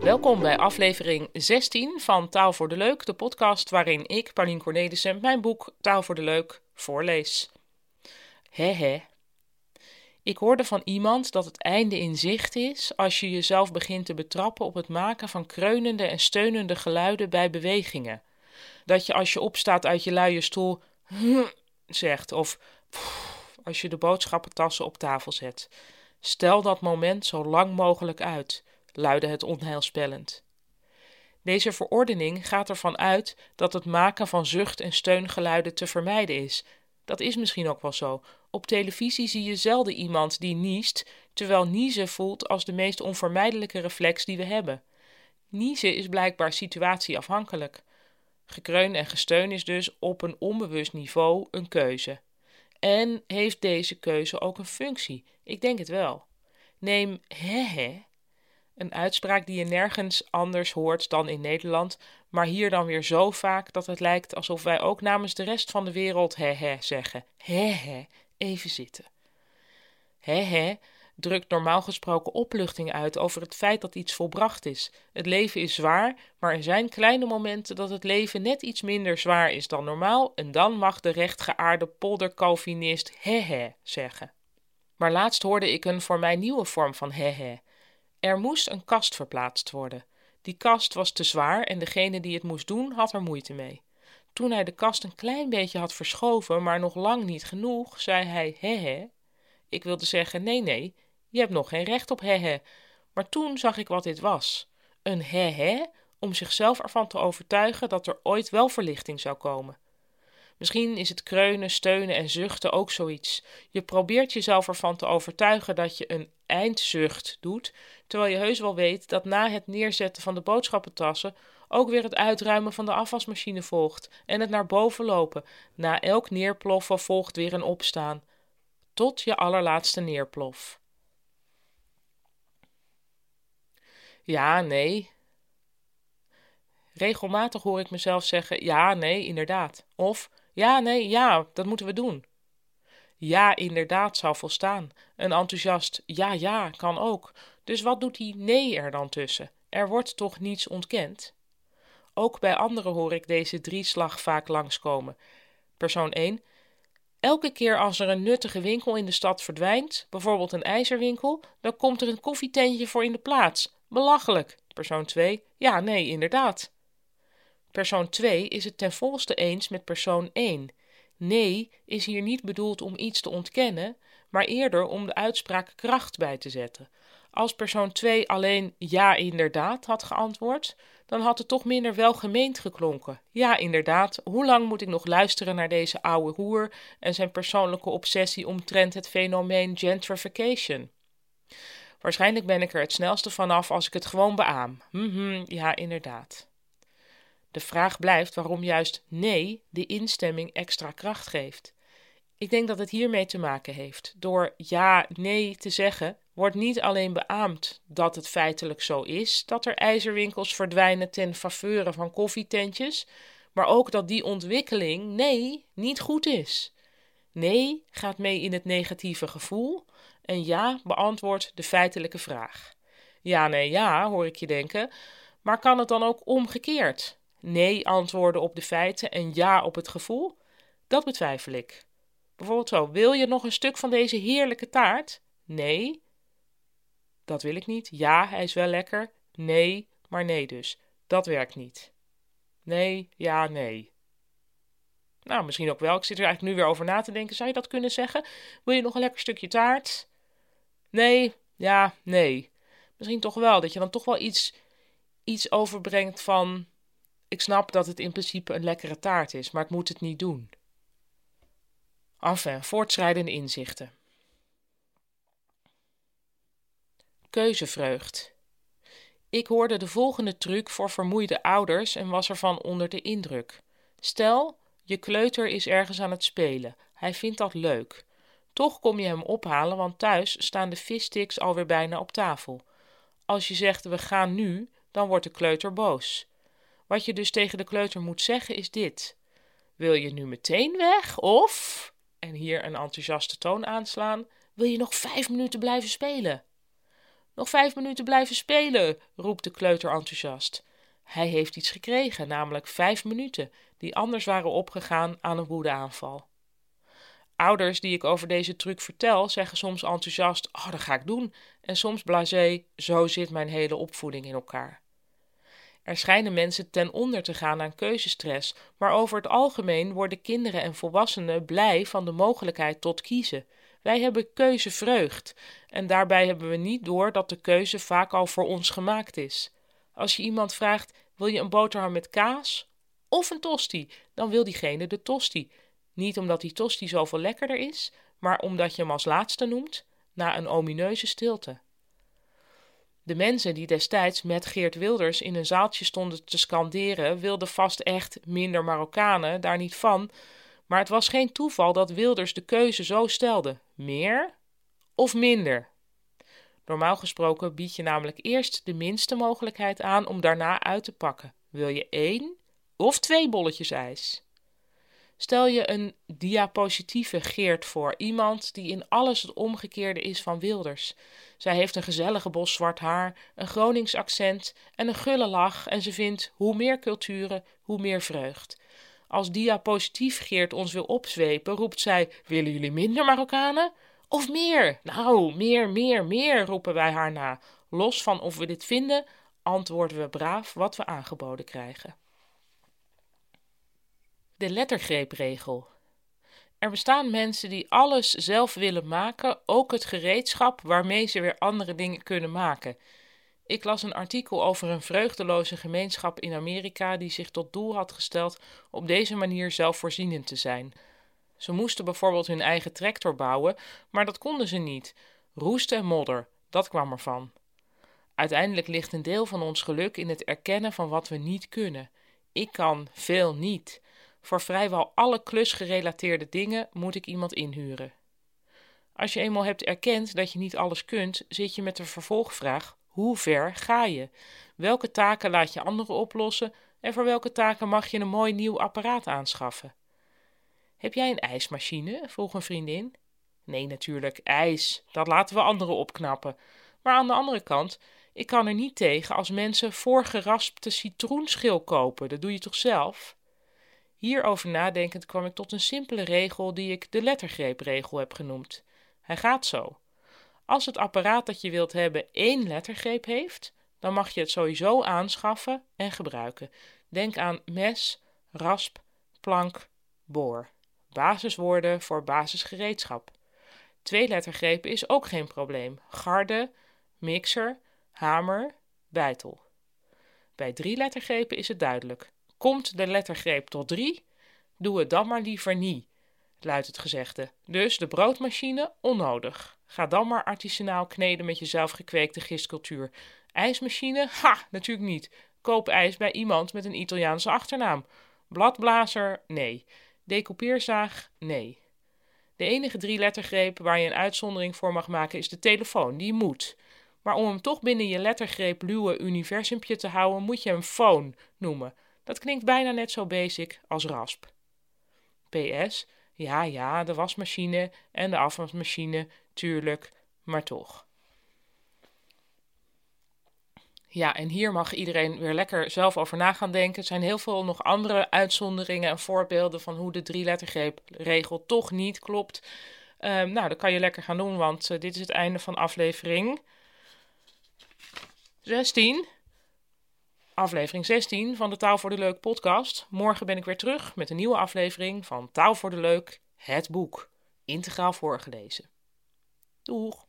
Welkom bij aflevering 16 van Taal voor de Leuk, de podcast waarin ik, Paulien Cornelissen, mijn boek Taal voor de Leuk voorlees. Hehe. Ik hoorde van iemand dat het einde in zicht is als je jezelf begint te betrappen op het maken van kreunende en steunende geluiden bij bewegingen. Dat je als je opstaat uit je luie stoel zegt of als je de boodschappentassen op tafel zet. Stel dat moment zo lang mogelijk uit, luidde het onheilspellend. Deze verordening gaat ervan uit dat het maken van zucht- en steungeluiden te vermijden is. Dat is misschien ook wel zo. Op televisie zie je zelden iemand die niest, terwijl niezen voelt als de meest onvermijdelijke reflex die we hebben. Niezen is blijkbaar situatieafhankelijk. Gekreun en gesteun is dus op een onbewust niveau een keuze. En heeft deze keuze ook een functie? Ik denk het wel. Neem hehe, een uitspraak die je nergens anders hoort dan in Nederland, maar hier dan weer zo vaak dat het lijkt alsof wij ook namens de rest van de wereld hehe zeggen. Hehe, even zitten. Hehe drukt normaal gesproken opluchting uit over het feit dat iets volbracht is. Het leven is zwaar, maar er zijn kleine momenten dat het leven net iets minder zwaar is dan normaal en dan mag de rechtgeaarde poldercalvinist hehe zeggen. Maar laatst hoorde ik een voor mij nieuwe vorm van hehe. Er moest een kast verplaatst worden. Die kast was te zwaar en degene die het moest doen had er moeite mee. Toen hij de kast een klein beetje had verschoven, maar nog lang niet genoeg, zei hij hehe. Ik wilde zeggen nee, nee, je hebt nog geen recht op hehe. Maar toen zag ik wat dit was. Een hehe om zichzelf ervan te overtuigen dat er ooit wel verlichting zou komen. Misschien is het kreunen, steunen en zuchten ook zoiets. Je probeert jezelf ervan te overtuigen dat je een eindzucht doet, terwijl je heus wel weet dat na het neerzetten van de boodschappentassen ook weer het uitruimen van de afwasmachine volgt en het naar boven lopen. Na elk neerploffen volgt weer een opstaan. Tot je allerlaatste neerplof. Ja, nee. Regelmatig hoor ik mezelf zeggen: ja, nee, inderdaad. Of ja, nee, ja, dat moeten we doen. Ja, inderdaad zou volstaan. Een enthousiast ja, ja kan ook. Dus wat doet die nee er dan tussen? Er wordt toch niets ontkend? Ook bij anderen hoor ik deze drieslag vaak langskomen. Persoon 1. Elke keer als er een nuttige winkel in de stad verdwijnt, bijvoorbeeld een ijzerwinkel, dan komt er een koffietentje voor in de plaats. Belachelijk. Persoon 2. Ja, nee, inderdaad. Persoon 2 is het ten volste eens met persoon 1. Nee is hier niet bedoeld om iets te ontkennen, maar eerder om de uitspraak kracht bij te zetten. Als persoon 2 alleen ja inderdaad had geantwoord, dan had het toch minder welgemeend geklonken. Ja inderdaad, hoe lang moet ik nog luisteren naar deze oude hoer en zijn persoonlijke obsessie omtrent het fenomeen gentrification? Waarschijnlijk ben ik er het snelste vanaf als ik het gewoon beaam. Mhm, ja inderdaad. De vraag blijft waarom juist nee de instemming extra kracht geeft. Ik denk dat het hiermee te maken heeft. Door ja, nee te zeggen, wordt niet alleen beaamd dat het feitelijk zo is dat er ijzerwinkels verdwijnen ten faveur van koffietentjes, maar ook dat die ontwikkeling, nee, niet goed is. Nee gaat mee in het negatieve gevoel en ja beantwoordt de feitelijke vraag. Ja, nee, ja, hoor ik je denken, maar kan het dan ook omgekeerd? nee antwoorden op de feiten en ja op het gevoel? Dat betwijfel ik. Bijvoorbeeld zo: wil je nog een stuk van deze heerlijke taart? Nee. Dat wil ik niet. Ja, hij is wel lekker. Nee, maar nee dus. Dat werkt niet. Nee, ja, nee. Nou, misschien ook wel. Ik zit er eigenlijk nu weer over na te denken. Zou je dat kunnen zeggen? Wil je nog een lekker stukje taart? Nee, ja, nee. Misschien toch wel. Dat je dan toch wel iets, iets overbrengt van ik snap dat het in principe een lekkere taart is, maar ik moet het niet doen. Enfin, voortschrijdende inzichten. Keuzevreugd. Ik hoorde de volgende truc voor vermoeide ouders en was ervan onder de indruk. Stel, je kleuter is ergens aan het spelen. Hij vindt dat leuk. Toch kom je hem ophalen, want thuis staan de vissticks alweer bijna op tafel. Als je zegt we gaan nu, dan wordt de kleuter boos. Wat je dus tegen de kleuter moet zeggen is dit: Wil je nu meteen weg? Of, en hier een enthousiaste toon aanslaan, Wil je nog vijf minuten blijven spelen? Nog vijf minuten blijven spelen, roept de kleuter enthousiast. Hij heeft iets gekregen, namelijk vijf minuten, die anders waren opgegaan aan een woedeaanval. Ouders die ik over deze truc vertel, zeggen soms enthousiast: Oh, dat ga ik doen. En soms blasé: Zo zit mijn hele opvoeding in elkaar. Er schijnen mensen ten onder te gaan aan keuzestress, maar over het algemeen worden kinderen en volwassenen blij van de mogelijkheid tot kiezen. Wij hebben keuzevreugd en daarbij hebben we niet door dat de keuze vaak al voor ons gemaakt is. Als je iemand vraagt: wil je een boterham met kaas of een tosti? Dan wil diegene de tosti. Niet omdat die tosti zoveel lekkerder is, maar omdat je hem als laatste noemt, na een omineuze stilte. De mensen die destijds met Geert Wilders in een zaaltje stonden te skanderen, wilden vast echt minder Marokkanen, daar niet van. Maar het was geen toeval dat Wilders de keuze zo stelde: meer of minder. Normaal gesproken bied je namelijk eerst de minste mogelijkheid aan om daarna uit te pakken. Wil je één of twee bolletjes ijs? Stel je een diapositieve Geert voor, iemand die in alles het omgekeerde is van Wilders. Zij heeft een gezellige bos zwart haar, een Gronings accent en een gulle lach en ze vindt hoe meer culturen, hoe meer vreugd. Als diapositief Geert ons wil opzwepen, roept zij: Willen jullie minder Marokkanen? Of meer? Nou, meer, meer, meer, roepen wij haar na. Los van of we dit vinden, antwoorden we braaf wat we aangeboden krijgen. De lettergreepregel. Er bestaan mensen die alles zelf willen maken, ook het gereedschap waarmee ze weer andere dingen kunnen maken. Ik las een artikel over een vreugdeloze gemeenschap in Amerika die zich tot doel had gesteld op deze manier zelfvoorzienend te zijn. Ze moesten bijvoorbeeld hun eigen tractor bouwen, maar dat konden ze niet. Roest en modder, dat kwam ervan. Uiteindelijk ligt een deel van ons geluk in het erkennen van wat we niet kunnen. Ik kan veel niet. Voor vrijwel alle klusgerelateerde dingen moet ik iemand inhuren. Als je eenmaal hebt erkend dat je niet alles kunt, zit je met de vervolgvraag: hoe ver ga je? Welke taken laat je anderen oplossen en voor welke taken mag je een mooi nieuw apparaat aanschaffen? Heb jij een ijsmachine? vroeg een vriendin. Nee, natuurlijk, ijs. Dat laten we anderen opknappen. Maar aan de andere kant, ik kan er niet tegen als mensen voorgeraspte citroenschil kopen. Dat doe je toch zelf? Hierover nadenkend kwam ik tot een simpele regel die ik de lettergreepregel heb genoemd. Hij gaat zo. Als het apparaat dat je wilt hebben één lettergreep heeft, dan mag je het sowieso aanschaffen en gebruiken. Denk aan mes, rasp, plank, boor. Basiswoorden voor basisgereedschap. Twee lettergrepen is ook geen probleem. Garde, mixer, hamer, bijtel. Bij drie lettergrepen is het duidelijk. Komt de lettergreep tot drie, doe het dan maar liever niet, luidt het gezegde. Dus de broodmachine onnodig. Ga dan maar artisanaal kneden met je zelfgekweekte gistcultuur. IJsmachine? Ha, natuurlijk niet. Koop ijs bij iemand met een Italiaanse achternaam. Bladblazer? Nee. Decoupeerzaag? Nee. De enige drie lettergreep waar je een uitzondering voor mag maken is de telefoon. Die moet. Maar om hem toch binnen je lettergreep luwe universumpje te houden, moet je hem phone noemen. Dat klinkt bijna net zo basic als rasp. PS, ja, ja, de wasmachine en de afwasmachine, tuurlijk, maar toch. Ja, en hier mag iedereen weer lekker zelf over na gaan denken. Er zijn heel veel nog andere uitzonderingen en voorbeelden van hoe de drie lettergreepregel toch niet klopt. Um, nou, dat kan je lekker gaan doen, want uh, dit is het einde van aflevering 16 aflevering 16 van de Taal voor de Leuk podcast. Morgen ben ik weer terug met een nieuwe aflevering van Taal voor de Leuk, het boek. Integraal voorgelezen. Doeg!